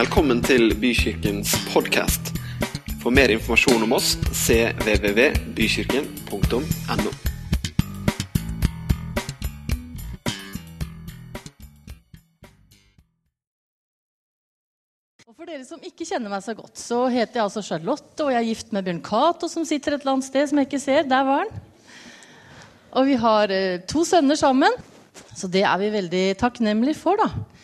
Velkommen til Bykirkens podkast. For mer informasjon om oss cvvvbykirken.no. Og For dere som ikke kjenner meg så godt, så heter jeg altså Charlotte, og jeg er gift med Bjørn Cato, som sitter et eller annet sted som jeg ikke ser. Der var han. Og vi har eh, to sønner sammen, så det er vi veldig takknemlige for, da.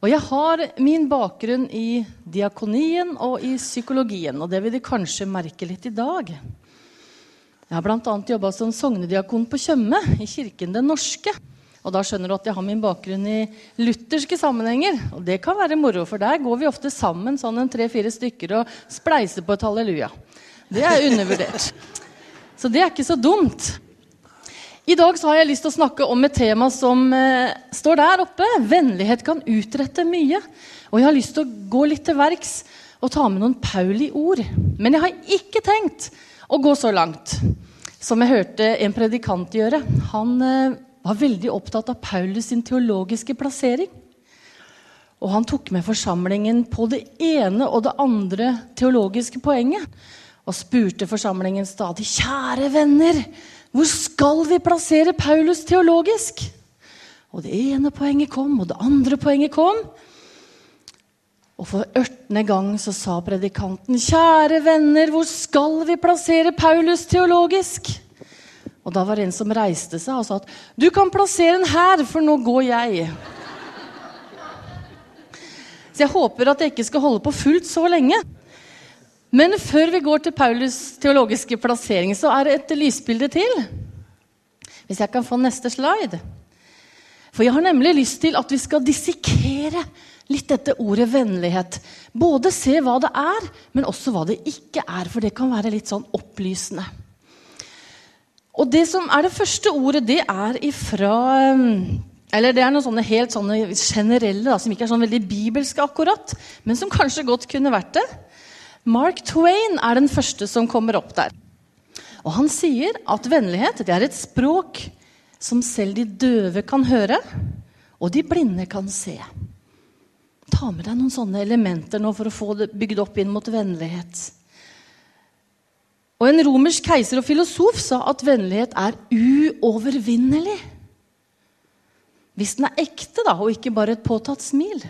Og jeg har min bakgrunn i diakonien og i psykologien, og det vil de kanskje merke litt i dag. Jeg har bl.a. jobba som sognediakon på Tjøme, i Kirken Den norske. Og da skjønner du at jeg har min bakgrunn i lutherske sammenhenger. Og det kan være moro, for der går vi ofte sammen sånn en tre-fire stykker og spleiser på et halleluja. Det er undervurdert. Så det er ikke så dumt. I dag har jeg lyst til å snakke om et tema som eh, står der oppe. Vennlighet kan utrette mye. Og jeg har lyst til å gå litt til verks og ta med noen Pauli-ord. Men jeg har ikke tenkt å gå så langt som jeg hørte en predikant gjøre. Han eh, var veldig opptatt av Paulus sin teologiske plassering. Og han tok med forsamlingen på det ene og det andre teologiske poenget. Og spurte forsamlingen stadig, kjære venner, hvor skal vi plassere Paulus teologisk? Og det ene poenget kom, og det andre poenget kom. Og for ørtende gang så sa predikanten, kjære venner, hvor skal vi plassere Paulus teologisk? Og da var det en som reiste seg og sa at du kan plassere den her, for nå går jeg. Så jeg håper at jeg ikke skal holde på fullt så lenge. Men før vi går til Paulus teologiske plassering, så er det et lysbilde til. Hvis jeg kan få neste slide. For jeg har nemlig lyst til at vi skal dissekere litt dette ordet vennlighet. Både se hva det er, men også hva det ikke er. For det kan være litt sånn opplysende. Og det som er det første ordet, det er ifra Eller det er noen sånne helt sånne generelle, da, som ikke er sånn veldig bibelske akkurat, men som kanskje godt kunne vært det. Mark Twain er den første som kommer opp der. Og han sier at vennlighet det er et språk som selv de døve kan høre, og de blinde kan se. Ta med deg noen sånne elementer nå for å få det bygd opp inn mot vennlighet. Og En romersk keiser og filosof sa at vennlighet er uovervinnelig. Hvis den er ekte, da, og ikke bare et påtatt smil.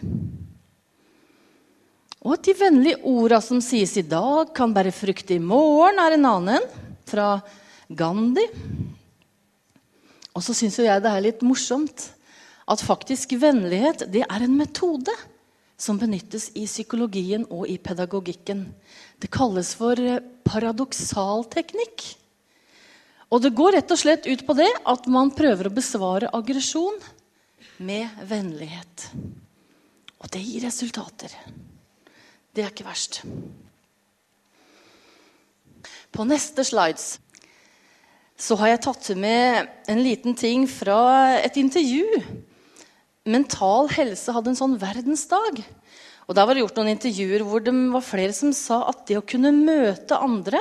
Og de vennlige orda som sies i dag, kan bære frukt i morgen, er en annen. Fra Gandhi. Og så syns jeg det er litt morsomt at faktisk vennlighet det er en metode som benyttes i psykologien og i pedagogikken. Det kalles for paradoksalteknikk. Og det går rett og slett ut på det at man prøver å besvare aggresjon med vennlighet. Og det gir resultater. Det er ikke verst. På neste slides så har jeg tatt med en liten ting fra et intervju. Mental Helse hadde en sånn verdensdag. Og Der var det gjort noen intervjuer hvor det var flere som sa at det å kunne møte andre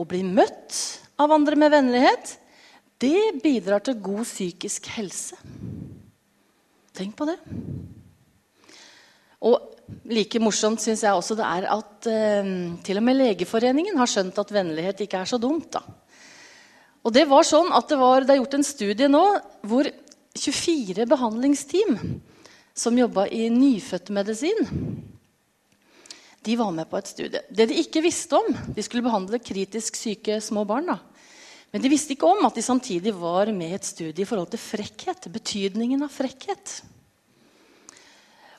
og bli møtt av andre med vennlighet, det bidrar til god psykisk helse. Tenk på det. Og like morsomt syns jeg også det er at eh, til og med Legeforeningen har skjønt at vennlighet ikke er så dumt. da. Og Det var sånn at det, var, det er gjort en studie nå hvor 24 behandlingsteam som jobba i nyfødtmedisin, de var med på et studie. Det de ikke visste om De skulle behandle kritisk syke små barn. da. Men de visste ikke om at de samtidig var med i et studie i forhold til frekkhet. Betydningen av frekkhet.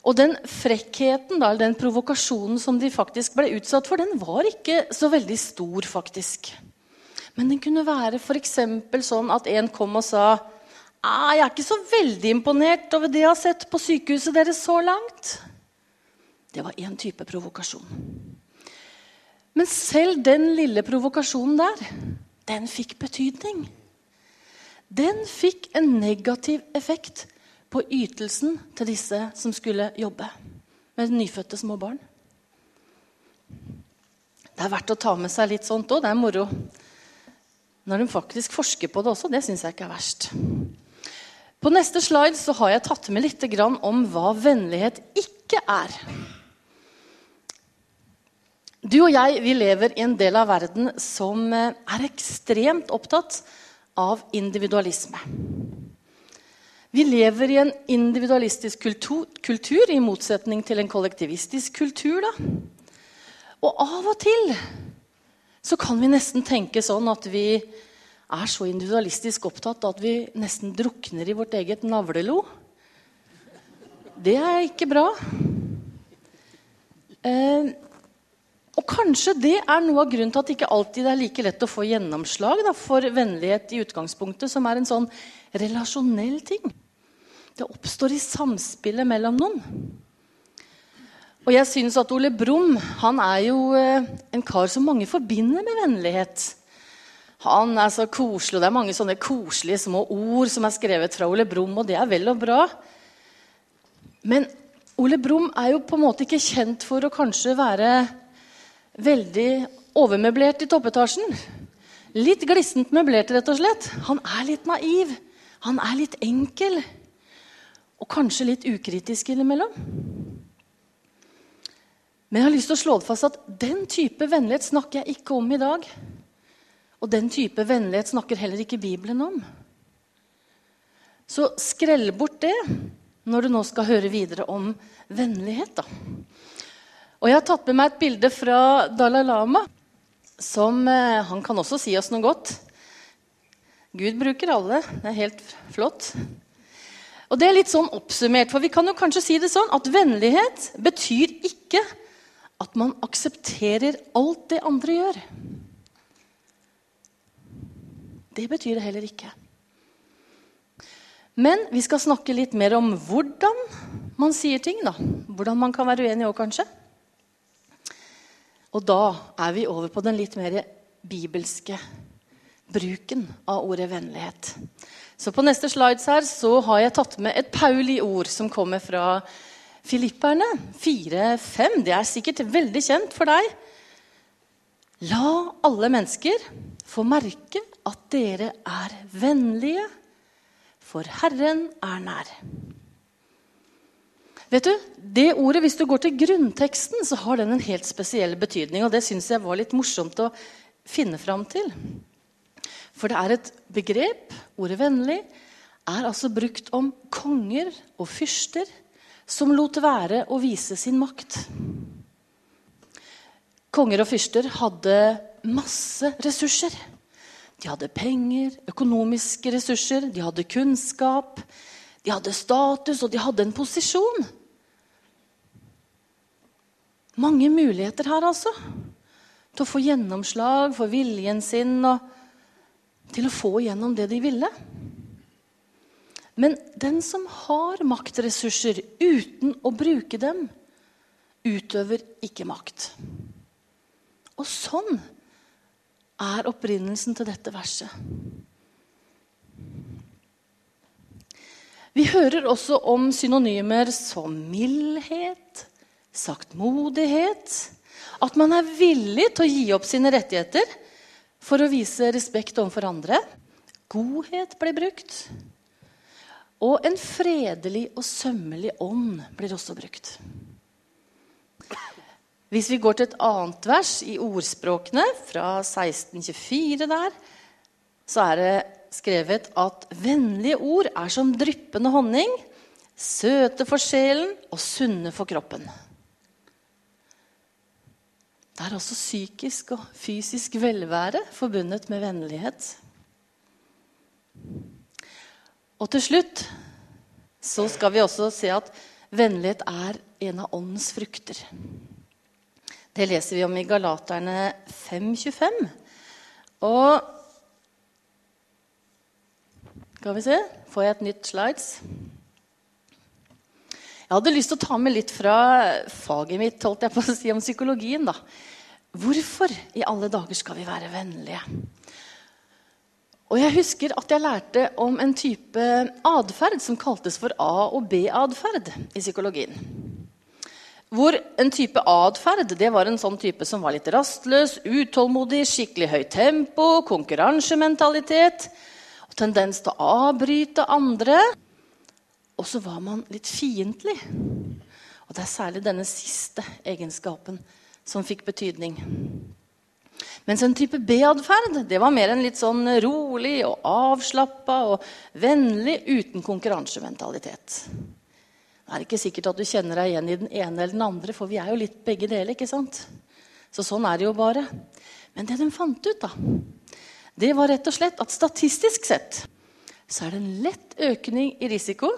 Og den frekkheten, da, den provokasjonen som de faktisk ble utsatt for, den var ikke så veldig stor, faktisk. Men den kunne være f.eks. sånn at en kom og sa ah, 'Jeg er ikke så veldig imponert over det jeg har sett på sykehuset deres så langt.' Det var én type provokasjon. Men selv den lille provokasjonen der, den fikk betydning. Den fikk en negativ effekt på ytelsen til disse som skulle jobbe med nyfødte små barn. Det er verdt å ta med seg litt sånt òg. Det er moro. Når de faktisk forsker på det også, det syns jeg ikke er verst. På neste slide så har jeg tatt med litt om hva vennlighet ikke er. Du og jeg vi lever i en del av verden som eh, er ekstremt opptatt av individualisme. Vi lever i en individualistisk kultur, kultur i motsetning til en kollektivistisk kultur. Da. Og av og til så kan vi nesten tenke sånn at vi er så individualistisk opptatt at vi nesten drukner i vårt eget navlelo. Det er ikke bra. Eh, og kanskje det er noe av grunnen til at det ikke alltid er like lett å få gjennomslag da, for vennlighet i utgangspunktet, som er en sånn relasjonell ting. Det oppstår i samspillet mellom noen. Og jeg synes at Ole Brumm han er jo eh, en kar som mange forbinder med vennlighet. Han er så koselig, og Det er mange sånne koselige små ord som er skrevet fra Ole Brumm, og det er vel og bra. Men Ole Brumm er jo på en måte ikke kjent for å kanskje være veldig overmøblert i toppetasjen. Litt glissent møblert, rett og slett. Han er litt naiv. Han er litt enkel. Og kanskje litt ukritisk innimellom. Men jeg har lyst til å slå det fast at den type vennlighet snakker jeg ikke om i dag. Og den type vennlighet snakker heller ikke Bibelen om. Så skrell bort det når du nå skal høre videre om vennlighet. da. Og jeg har tatt med meg et bilde fra Dalai Lama. Som eh, Han kan også si oss noe godt. Gud bruker alle. Det er helt flott. Og det er litt sånn oppsummert, for vi kan jo kanskje si det sånn at vennlighet betyr ikke at man aksepterer alt det andre gjør. Det betyr det heller ikke. Men vi skal snakke litt mer om hvordan man sier ting. da. Hvordan man kan være uenig òg, kanskje. Og da er vi over på den litt mer bibelske bruken av ordet vennlighet. Så På neste slides her så har jeg tatt med et Pauli-ord som kommer fra Filipperne 4-5. Det er sikkert veldig kjent for deg. La alle mennesker få merke at dere er vennlige, for Herren er nær. Vet du, det ordet, Hvis du går til grunnteksten, så har den en helt spesiell betydning. og Det syns jeg var litt morsomt å finne fram til. For det er et begrep, ordet 'vennlig', er altså brukt om konger og fyrster som lot være å vise sin makt. Konger og fyrster hadde masse ressurser. De hadde penger, økonomiske ressurser, de hadde kunnskap, de hadde status, og de hadde en posisjon. Mange muligheter her, altså. Til å få gjennomslag for viljen sin og til å få igjennom det de ville. Men den som har maktressurser uten å bruke dem, utøver ikke makt. Og sånn er opprinnelsen til dette verset. Vi hører også om synonymer som mildhet, saktmodighet. At man er villig til å gi opp sine rettigheter for å vise respekt overfor andre. Godhet blir brukt. Og en fredelig og sømmelig ånd blir også brukt. Hvis vi går til et annet vers i ordspråkene, fra 1624 der, så er det skrevet at vennlige ord er som dryppende honning, søte for sjelen og sunne for kroppen. Det er altså psykisk og fysisk velvære forbundet med vennlighet. Og til slutt så skal vi også se at vennlighet er en av åndens frukter. Det leser vi om i Galaterne 5.25. Og skal vi se Får jeg et nytt slides? Jeg hadde lyst til å ta med litt fra faget mitt holdt jeg på å si, om psykologien. da. Hvorfor i alle dager skal vi være vennlige? Og jeg husker at jeg lærte om en type atferd som kaltes for A- og B-atferd i psykologien. Hvor en type atferd var en sånn type som var litt rastløs, utålmodig, skikkelig høyt tempo, konkurransementalitet tendens til å avbryte andre. Og så var man litt fiendtlig. Og det er særlig denne siste egenskapen som fikk betydning. Mens en type B-atferd det var mer en litt sånn rolig og avslappa og vennlig uten konkurransementalitet. Det er ikke sikkert at du kjenner deg igjen i den ene eller den andre, for vi er jo litt begge deler. ikke sant? Så sånn er det jo bare. Men det de fant ut, da, det var rett og slett at statistisk sett så er det en lett økning i risiko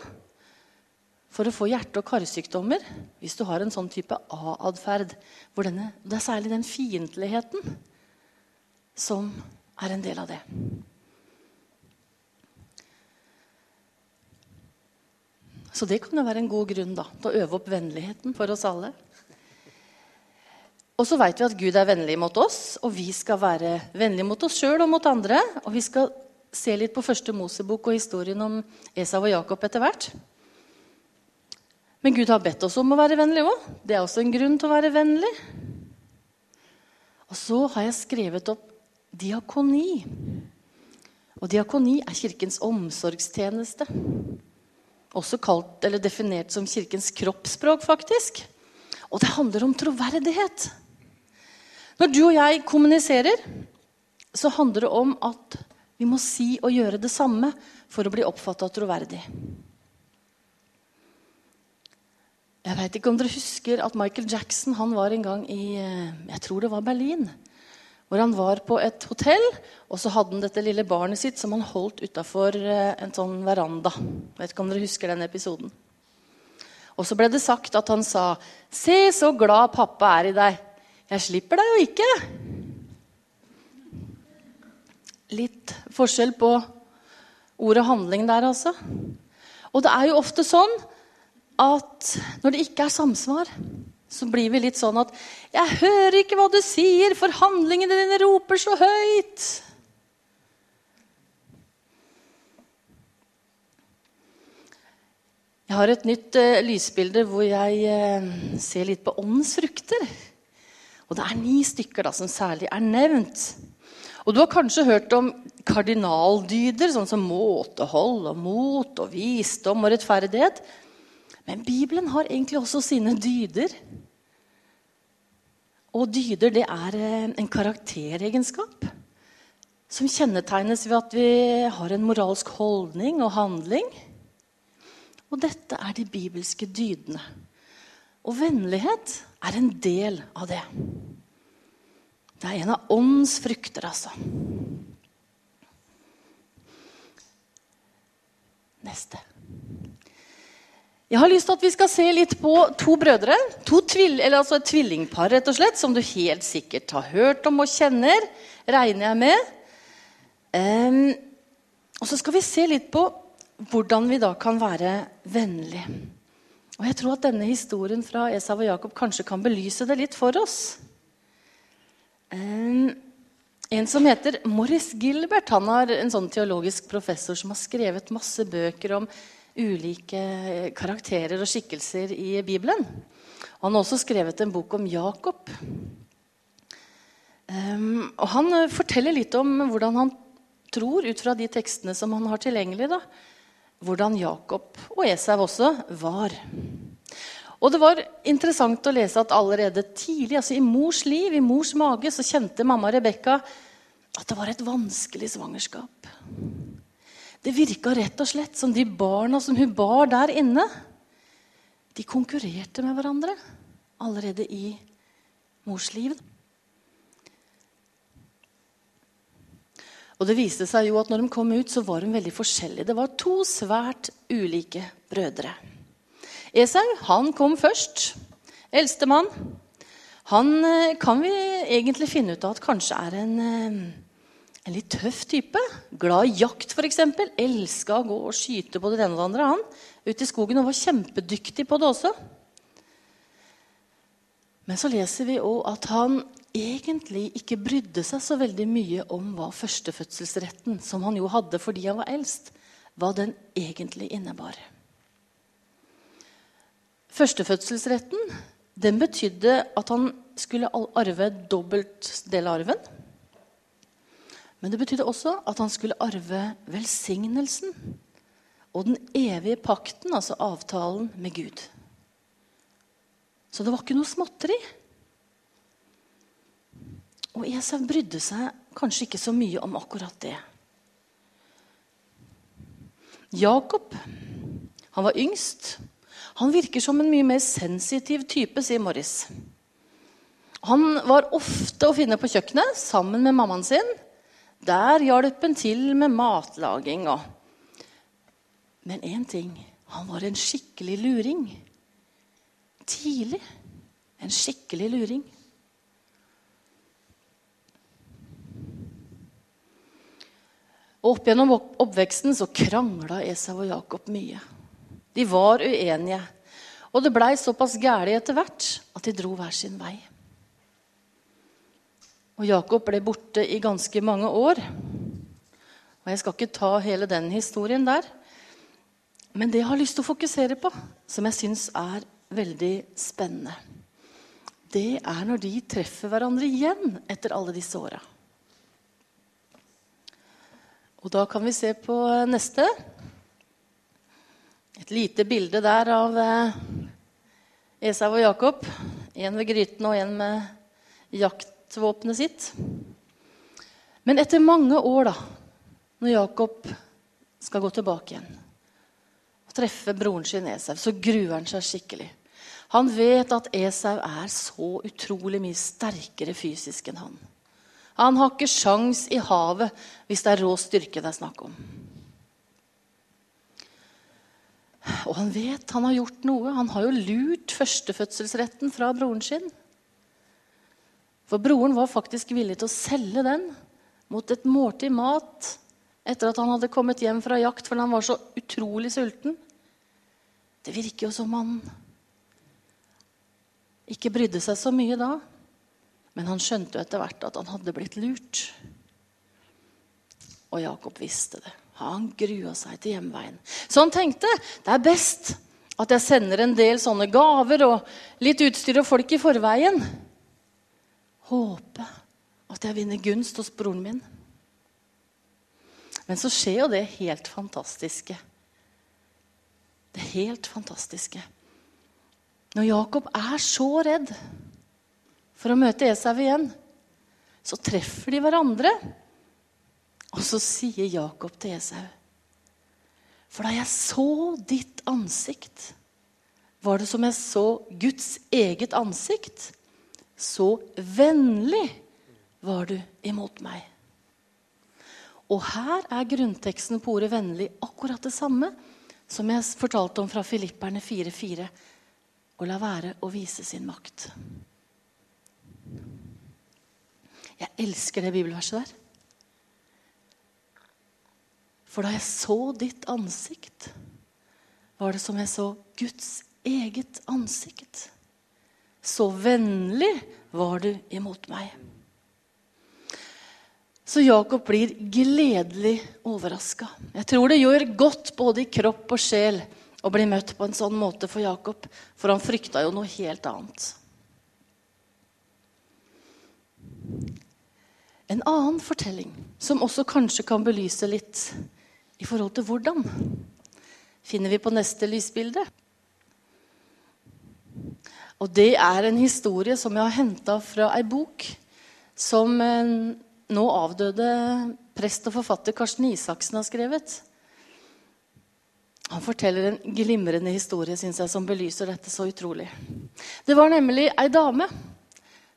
for å få hjerte- og karsykdommer hvis du har en sånn type A-atferd. Det er særlig den fiendtligheten som er en del av det. Så det kan jo være en god grunn da, til å øve opp vennligheten for oss alle. Og så vet vi at Gud er vennlig mot oss, og vi skal være vennlige mot oss sjøl og mot andre. Og vi skal se litt på første Mosebok og historien om Esau og Jakob etter hvert. Men Gud har bedt oss om å være vennlige òg. Det er også en grunn til å være vennlig. Og så har jeg skrevet opp diakoni. Og diakoni er Kirkens omsorgstjeneste. Også kalt eller definert som Kirkens kroppsspråk, faktisk. Og det handler om troverdighet. Når du og jeg kommuniserer, så handler det om at vi må si og gjøre det samme for å bli oppfatta troverdig. Jeg vet ikke om dere husker at Michael Jackson han var en gang i eh, jeg tror det var Berlin. Hvor han var på et hotell, og så hadde han dette lille barnet sitt som han holdt utafor eh, en sånn veranda. Jeg vet ikke om dere husker den episoden. Og så ble det sagt at han sa, 'Se så glad pappa er i deg. Jeg slipper deg jo ikke.' Litt forskjell på ord og handling der, altså. Og det er jo ofte sånn at når det ikke er samsvar, så blir vi litt sånn at 'Jeg hører ikke hva du sier, for handlingene dine roper så høyt'. Jeg har et nytt uh, lysbilde hvor jeg uh, ser litt på åndens frukter. Og det er ni stykker da, som særlig er nevnt. Og du har kanskje hørt om kardinaldyder, sånn som måtehold og mot og visdom og rettferdighet. Men Bibelen har egentlig også sine dyder. Og dyder det er eh, en karakteregenskap som kjennetegnes ved at vi har en moralsk holdning og handling. Og dette er de bibelske dydene. Og vennlighet er en del av det. Det er en av åndens frukter, altså. Neste. Jeg har lyst til at vi skal se litt på to brødre. To tvill, altså et tvillingpar, rett og slett, som du helt sikkert har hørt om og kjenner. Regner jeg med. Um, og så skal vi se litt på hvordan vi da kan være vennlige. Og jeg tror at denne historien fra Esav og Jakob kanskje kan belyse det litt for oss. Um, en som heter Morris Gilbert, han er en sånn teologisk professor som har skrevet masse bøker om ulike karakterer og skikkelser i Bibelen. Han har også skrevet en bok om Jakob. Um, og han eh, forteller litt om hvordan han tror, ut fra de tekstene som han har tilgjengelig, da, hvordan Jakob og Esau også var. Og det var interessant å lese at allerede tidlig, altså i mors liv, i mors mage, så kjente mamma Rebekka at det var et vanskelig svangerskap. Det virka rett og slett som de barna som hun bar der inne, de konkurrerte med hverandre allerede i mors liv. Og det viste seg jo at når de kom ut, så var de veldig forskjellige. Det var to svært ulike brødre. Esau han kom først. Eldstemann. Han eh, kan vi egentlig finne ut av at kanskje er en eh, en litt tøff type. Glad i jakt, f.eks. Elska å gå og skyte på det ene og det andre. han. Ute i skogen og var kjempedyktig på det også. Men så leser vi òg at han egentlig ikke brydde seg så veldig mye om hva førstefødselsretten, som han jo hadde fordi han var eldst, hva den egentlig innebar. Førstefødselsretten den betydde at han skulle arve dobbelt del av arven. Men det betydde også at han skulle arve velsignelsen og den evige pakten, altså avtalen med Gud. Så det var ikke noe småtteri. Og Esau brydde seg kanskje ikke så mye om akkurat det. Jakob han var yngst. Han virker som en mye mer sensitiv type, sier Morris. Han var ofte å finne på kjøkkenet sammen med mammaen sin. Der hjalp han til med matlaging. Men én ting han var en skikkelig luring. Tidlig en skikkelig luring. Og Opp gjennom oppveksten så krangla Esau og Jakob mye. De var uenige. Og det blei såpass gæli etter hvert at de dro hver sin vei. Og Jakob ble borte i ganske mange år. Og Jeg skal ikke ta hele den historien der. Men det jeg har lyst til å fokusere på, som jeg syns er veldig spennende, det er når de treffer hverandre igjen etter alle disse åra. Og da kan vi se på neste. Et lite bilde der av eh, Esau og Jakob. En ved gryten og en med jaktvåpenet sitt. Men etter mange år, da, når Jakob skal gå tilbake igjen og treffe broren sin Esau, så gruer han seg skikkelig. Han vet at Esau er så utrolig mye sterkere fysisk enn han. Han har ikke sjans i havet hvis det er rå styrke det er snakk om. Og han vet han har gjort noe. Han har jo lurt førstefødselsretten fra broren sin. For broren var faktisk villig til å selge den mot et måltid mat etter at han hadde kommet hjem fra jakt fordi han var så utrolig sulten. Det virker jo som han ikke brydde seg så mye da. Men han skjønte jo etter hvert at han hadde blitt lurt. Og Jakob visste det. Han grua seg til hjemveien. Så han tenkte det er best at jeg sender en del sånne gaver og litt utstyr og folk i forveien. Håpe at jeg vinner gunst hos broren min. Men så skjer jo det helt fantastiske. Det helt fantastiske. Når Jakob er så redd for å møte Esau igjen, så treffer de hverandre. Og så sier Jakob til Esau For da jeg så ditt ansikt, var det som jeg så Guds eget ansikt. Så vennlig var du imot meg. Og her er grunnteksten på ordet 'vennlig' akkurat det samme som jeg fortalte om fra Filipperne 4.4 og la være å vise sin makt. Jeg elsker det bibelverset der. For da jeg så ditt ansikt, var det som jeg så Guds eget ansikt. Så vennlig var du imot meg. Så Jakob blir gledelig overraska. Jeg tror det gjør godt både i kropp og sjel å bli møtt på en sånn måte for Jakob, for han frykta jo noe helt annet. En annen fortelling, som også kanskje kan belyse litt i forhold til hvordan, finner vi på neste lysbilde. Og det er en historie som jeg har henta fra ei bok som eh, nå avdøde prest og forfatter Karsten Isaksen har skrevet. Han forteller en glimrende historie synes jeg, som belyser dette så utrolig. Det var nemlig ei dame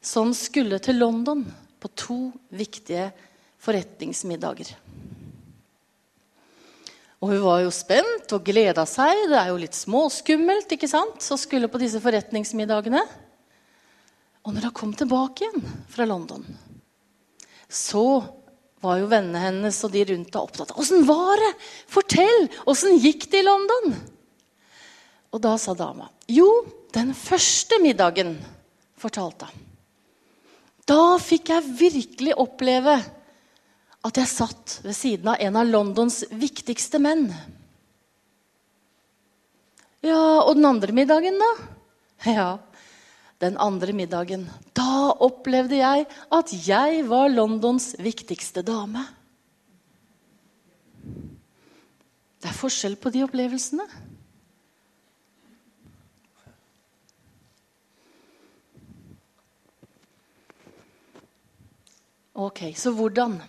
som skulle til London på to viktige forretningsmiddager. Og Hun var jo spent og gleda seg. Det er jo litt småskummelt ikke sant? å skulle på disse forretningsmiddagene. Og når hun kom tilbake igjen fra London, så var jo vennene hennes og de rundt henne opptatt av. 'Åssen var det? Fortell! Åssen gikk det i London?' Og da sa dama, 'Jo, den første middagen', fortalte hun. Da fikk jeg virkelig oppleve at jeg satt ved siden av en av Londons viktigste menn. Ja, og den andre middagen, da? Ja, den andre middagen. Da opplevde jeg at jeg var Londons viktigste dame. Det er forskjell på de opplevelsene. Ok, så hvordan?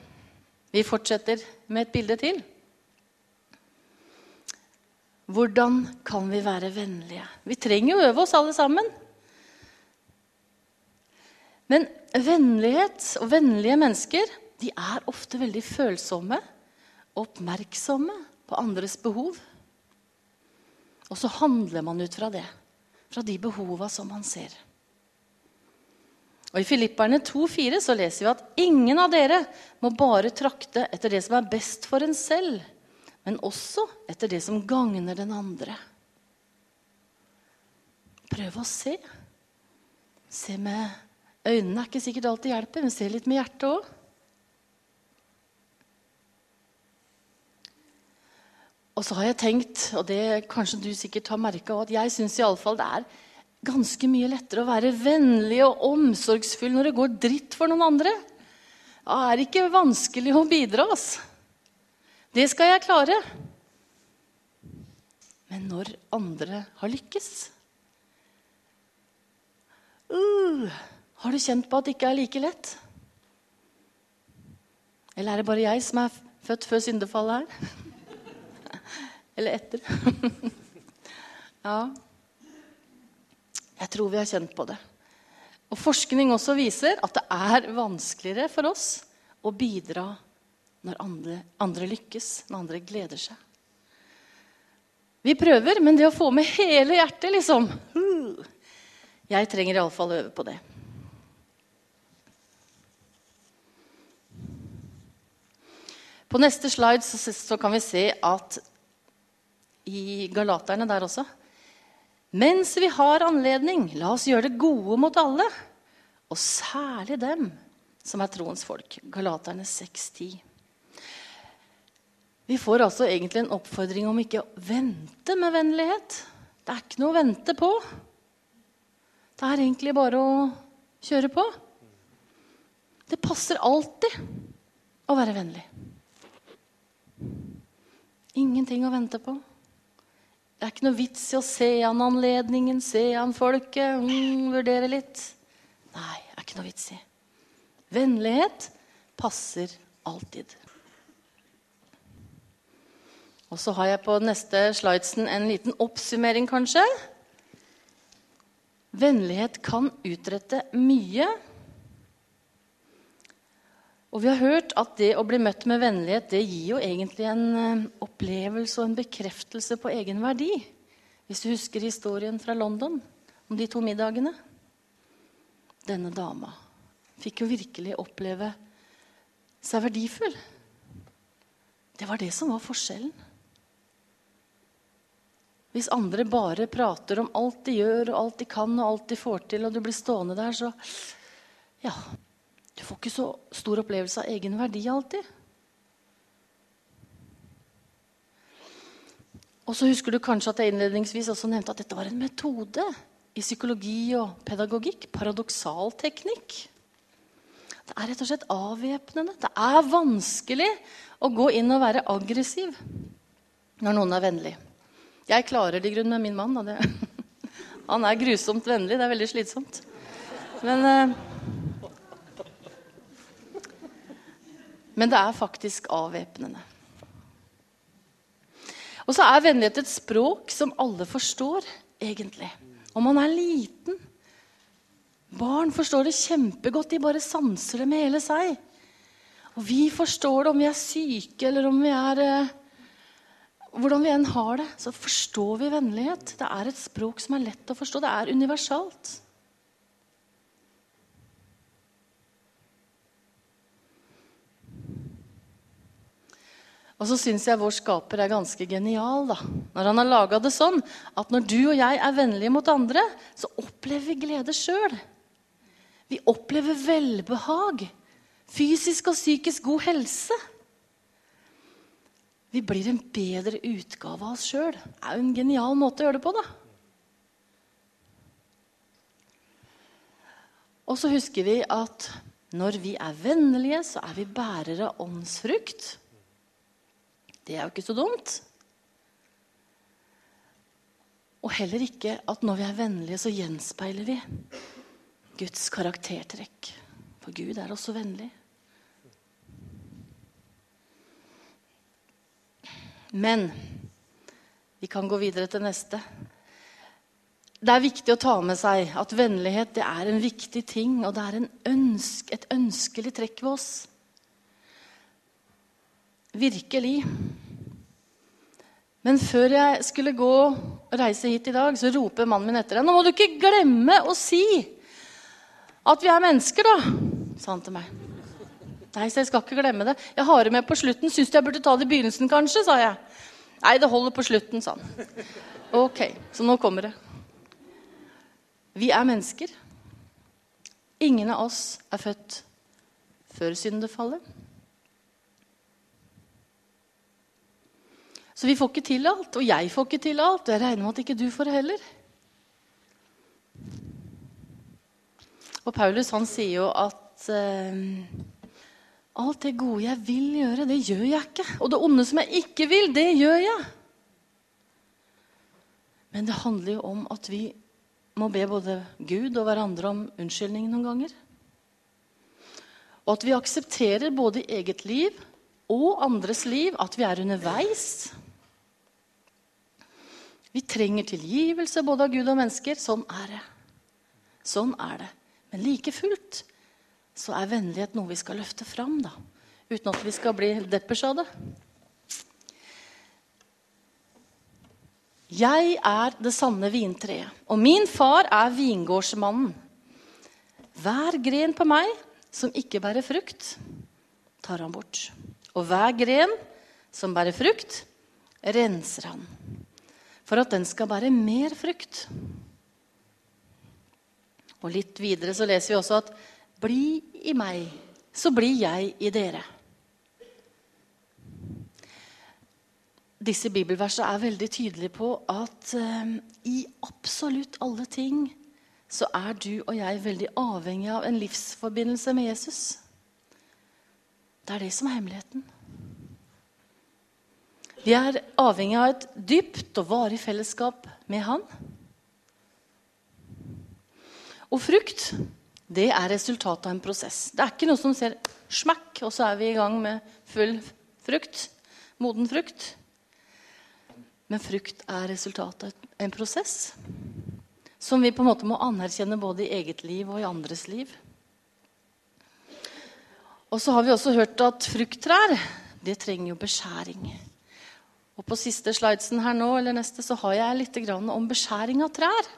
Vi fortsetter med et bilde til. Hvordan kan vi være vennlige? Vi trenger jo øve oss, alle sammen. Men vennlighet og vennlige mennesker de er ofte veldig følsomme og oppmerksomme på andres behov. Og så handler man ut fra det, fra de behova som man ser. Og I Filipperne 2,4 så leser vi at ingen av dere må bare trakte etter det som er best for en selv, men også etter det som gagner den andre. Prøv å se. Se med øynene er ikke sikkert alltid hjelper, men se litt med hjertet òg. Og så har jeg tenkt, og det kanskje du sikkert har merka, at jeg syns iallfall det er ganske mye lettere å være vennlig og omsorgsfull når det går dritt for noen andre. Det er ikke vanskelig å bidra. Altså. Det skal jeg klare. Men når andre har lykkes uh, Har du kjent på at det ikke er like lett? Eller er det bare jeg som er født før syndefallet her? Eller etter? ja. Jeg tror vi har kjent på det. Og Forskning også viser at det er vanskeligere for oss å bidra når andre, andre lykkes, når andre gleder seg. Vi prøver, men det å få med hele hjertet, liksom Jeg trenger iallfall øve på det. På neste slide så kan vi se at i Galaterne der også mens vi har anledning, la oss gjøre det gode mot alle, og særlig dem som er troens folk. Galaterne 6,10. Vi får altså egentlig en oppfordring om ikke å vente med vennlighet. Det er ikke noe å vente på. Det er egentlig bare å kjøre på. Det passer alltid å være vennlig. Ingenting å vente på. Det er ikke noe vits i å se an anledningen, se an folket, mm, vurdere litt. Nei, det er ikke noe vits i. Vennlighet passer alltid. Og så har jeg på neste slidesen en liten oppsummering, kanskje. Vennlighet kan utrette mye og vi har hørt at det å bli møtt med vennlighet det gir jo egentlig en eh, opplevelse og en bekreftelse på egen verdi. Hvis du husker historien fra London om de to middagene. Denne dama fikk jo virkelig oppleve seg verdifull. Det var det som var forskjellen. Hvis andre bare prater om alt de gjør, og alt de kan og alt de får til, og du blir stående der, så Ja, du får ikke så stor opplevelse av egen verdi alltid. Og så husker du kanskje at jeg innledningsvis også nevnte at dette var en metode i psykologi og pedagogikk. Paradoksal teknikk. Det er rett og slett avvæpnende. Det er vanskelig å gå inn og være aggressiv når noen er vennlig. Jeg klarer det i grunnen med min mann. Han er grusomt vennlig. Det er veldig slitsomt. Men Men det er faktisk avvæpnende. Og så er vennlighet et språk som alle forstår, egentlig. Om man er liten. Barn forstår det kjempegodt. De bare sanser det med hele seg. Og vi forstår det om vi er syke, eller om vi er eh, Hvordan vi enn har det, så forstår vi vennlighet. Det er et språk som er lett å forstå. Det er universalt. Og så syns jeg vår skaper er ganske genial da, når han har laga det sånn at når du og jeg er vennlige mot andre, så opplever vi glede sjøl. Vi opplever velbehag, fysisk og psykisk god helse. Vi blir en bedre utgave av oss sjøl. Det er jo en genial måte å gjøre det på, da. Og så husker vi at når vi er vennlige, så er vi bærere av åndsfrukt. Det er jo ikke så dumt. Og heller ikke at når vi er vennlige, så gjenspeiler vi Guds karaktertrekk. For Gud er også vennlig. Men vi kan gå videre til neste. Det er viktig å ta med seg at vennlighet det er en viktig ting, og det er ønske, et ønskelig trekk ved oss. Virkelig. Men før jeg skulle gå og reise hit i dag, så roper mannen min etter deg. 'Nå må du ikke glemme å si at vi er mennesker', da, sa han til meg. Nei, så jeg skal ikke glemme det. Jeg har det med på slutten. Syns du jeg burde ta det i begynnelsen, kanskje? sa jeg. Nei, det holder på slutten, sa han. Ok, så nå kommer det. Vi er mennesker. Ingen av oss er født før syndefallet. Så vi får ikke til alt, og jeg får ikke til alt. Og jeg regner med at ikke du får det heller. Og Paulus han sier jo at eh, alt det gode jeg vil gjøre, det gjør jeg ikke. Og det onde som jeg ikke vil, det gjør jeg. Men det handler jo om at vi må be både Gud og hverandre om unnskyldning noen ganger. Og at vi aksepterer både eget liv og andres liv at vi er underveis. Vi trenger tilgivelse både av Gud og mennesker. Sånn er det. Sånn er det. Men like fullt så er vennlighet noe vi skal løfte fram, da. Uten at vi skal bli deppers av det. Jeg er det sanne vintreet, og min far er vingårdsmannen. Hver gren på meg som ikke bærer frukt, tar han bort. Og hver gren som bærer frukt, renser han for at den skal bære mer frukt. Og litt videre så leser vi også at 'bli i meg, så blir jeg i dere'. Disse bibelversene er veldig tydelige på at um, i absolutt alle ting så er du og jeg veldig avhengig av en livsforbindelse med Jesus. Det er det som er hemmeligheten. Vi er avhengig av et dypt og varig fellesskap med Han. Og frukt det er resultatet av en prosess. Det er ikke noe som ser smakk, og så er vi i gang med full frukt. Moden frukt. Men frukt er resultatet av en prosess som vi på en måte må anerkjenne både i eget liv og i andres liv. Og så har vi også hørt at frukttrær det trenger jo beskjæring. Og På siste slidesen her nå, eller neste, så har jeg litt om beskjæring av trær.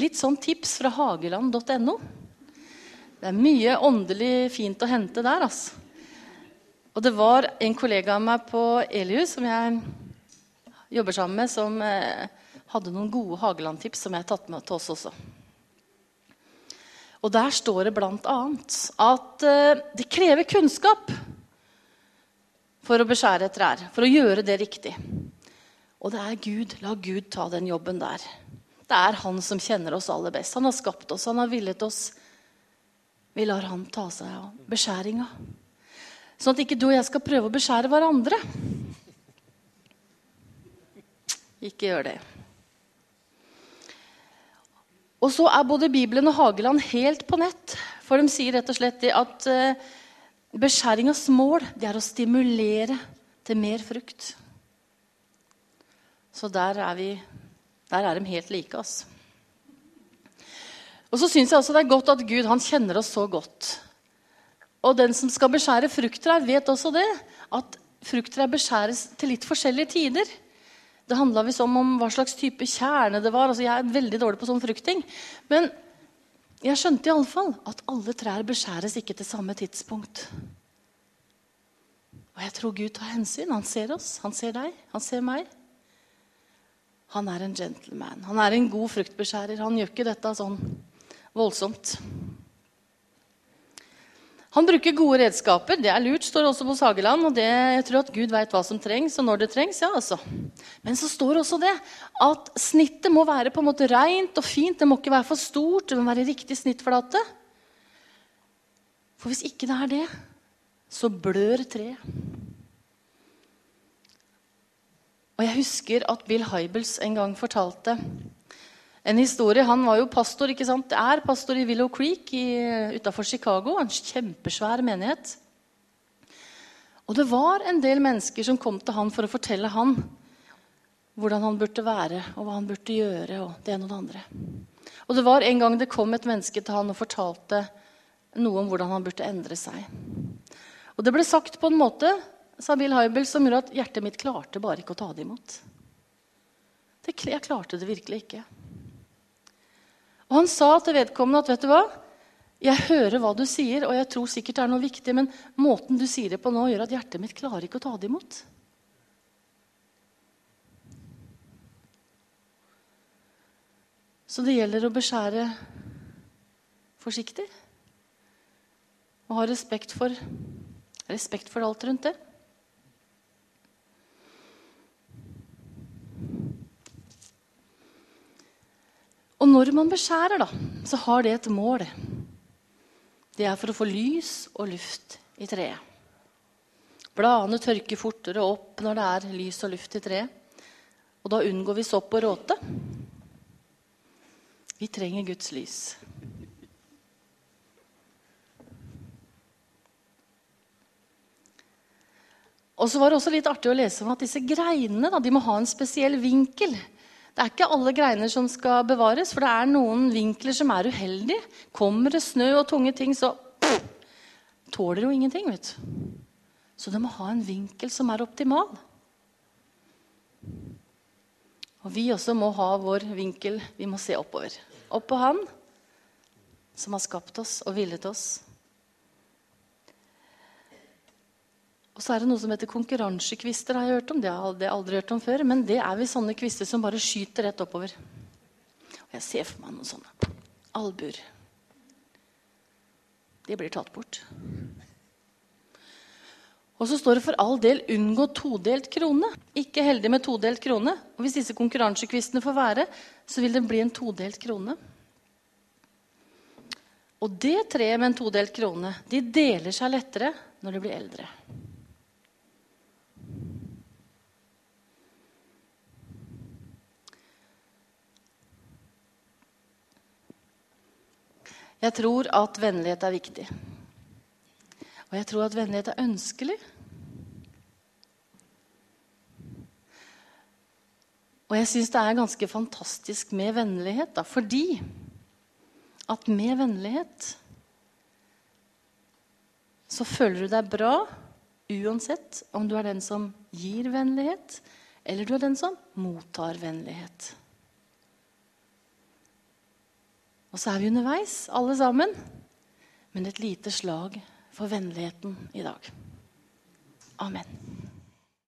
Litt sånn tips fra hageland.no. Det er mye åndelig fint å hente der. altså. Og det var en kollega av meg på Elius som jeg jobber sammen med, som eh, hadde noen gode Hageland-tips som jeg har tatt med til oss også. Og der står det bl.a. at eh, det krever kunnskap for å beskjære trær, for å gjøre det riktig. Og det er Gud. La Gud ta den jobben der. Det er Han som kjenner oss aller best. Han har skapt oss, han har villet oss. Vi lar han ta seg av beskjæringa. Sånn at ikke du og jeg skal prøve å beskjære hverandre. Ikke gjør det. Og så er både Bibelen og Hageland helt på nett. For de sier rett og slett at uh, Beskjæringas mål det er å stimulere til mer frukt. Så der er, vi, der er de helt like. oss. Og så syns jeg også det er godt at Gud han kjenner oss så godt. Og den som skal beskjære frukttrær, vet også det. At frukttrær beskjæres til litt forskjellige tider. Det handla visst om, om hva slags type kjerne det var. Altså, jeg er veldig dårlig på sånn frukting. Men jeg skjønte iallfall at alle trær beskjæres ikke til samme tidspunkt. Og jeg tror Gud tar hensyn. Han ser oss, han ser deg, han ser meg. Han er en gentleman. Han er en god fruktbeskjærer. Han gjør ikke dette sånn voldsomt. Han bruker gode redskaper. Det er lurt, står det også på Sageland. og det, Jeg tror at Gud veit hva som trengs, og når det trengs. ja altså. Men så står også det at snittet må være på en måte rent og fint. Det må ikke være for stort. Det må være riktig snittflate. For hvis ikke det er det, så blør treet. Og jeg husker at Bill Hybels en gang fortalte en historie. Han var jo pastor, ikke sant? er pastor i Willow Creek utafor Chicago. En kjempesvær menighet. Og det var en del mennesker som kom til han for å fortelle han hvordan han burde være, og hva han burde gjøre, og det ene og det andre. Og det var en gang det kom et menneske til han og fortalte noe om hvordan han burde endre seg. Og det ble sagt på en måte sa Bill Hybel, som gjorde at hjertet mitt klarte bare ikke å ta det imot. Jeg klarte det virkelig ikke. Og han sa til vedkommende at vet du hva? Jeg hører hva du sier, og jeg tror sikkert det er noe viktig, men måten du sier det på nå, gjør at hjertet mitt klarer ikke å ta det imot. Så det gjelder å beskjære forsiktig. Og ha respekt for, respekt for alt rundt det. Og når man beskjærer, da, så har det et mål. Det er for å få lys og luft i treet. Bladene tørker fortere opp når det er lys og luft i treet. Og da unngår vi sopp og råte. Vi trenger Guds lys. Og så var det også litt artig å lese om at disse greinene da, de må ha en spesiell vinkel. Det er ikke alle greiner som skal bevares, for det er noen vinkler som er uheldige. Kommer det snø og tunge ting, så tåler jo ingenting. vet du. Så det må ha en vinkel som er optimal. Og vi også må ha vår vinkel. Vi må se oppover. Opp på Han som har skapt oss og villet oss. Og så er det noe som heter konkurransekvister. har jeg hørt om. Det har jeg aldri hørt om før, Men det er vi sånne kvister som bare skyter rett oppover. Og jeg ser for meg noen sånne albuer. De blir tatt bort. Og så står det for all del 'unngå todelt krone'. Ikke heldig med todelt krone. Og hvis disse konkurransekvistene får være, så vil det bli en todelt krone. Og det treet med en todelt krone de deler seg lettere når de blir eldre. Jeg tror at vennlighet er viktig. Og jeg tror at vennlighet er ønskelig. Og jeg syns det er ganske fantastisk med vennlighet, da, fordi at med vennlighet så føler du deg bra uansett om du er den som gir vennlighet, eller du er den som mottar vennlighet. Og så er vi underveis, alle sammen. Men et lite slag for vennligheten i dag. Amen.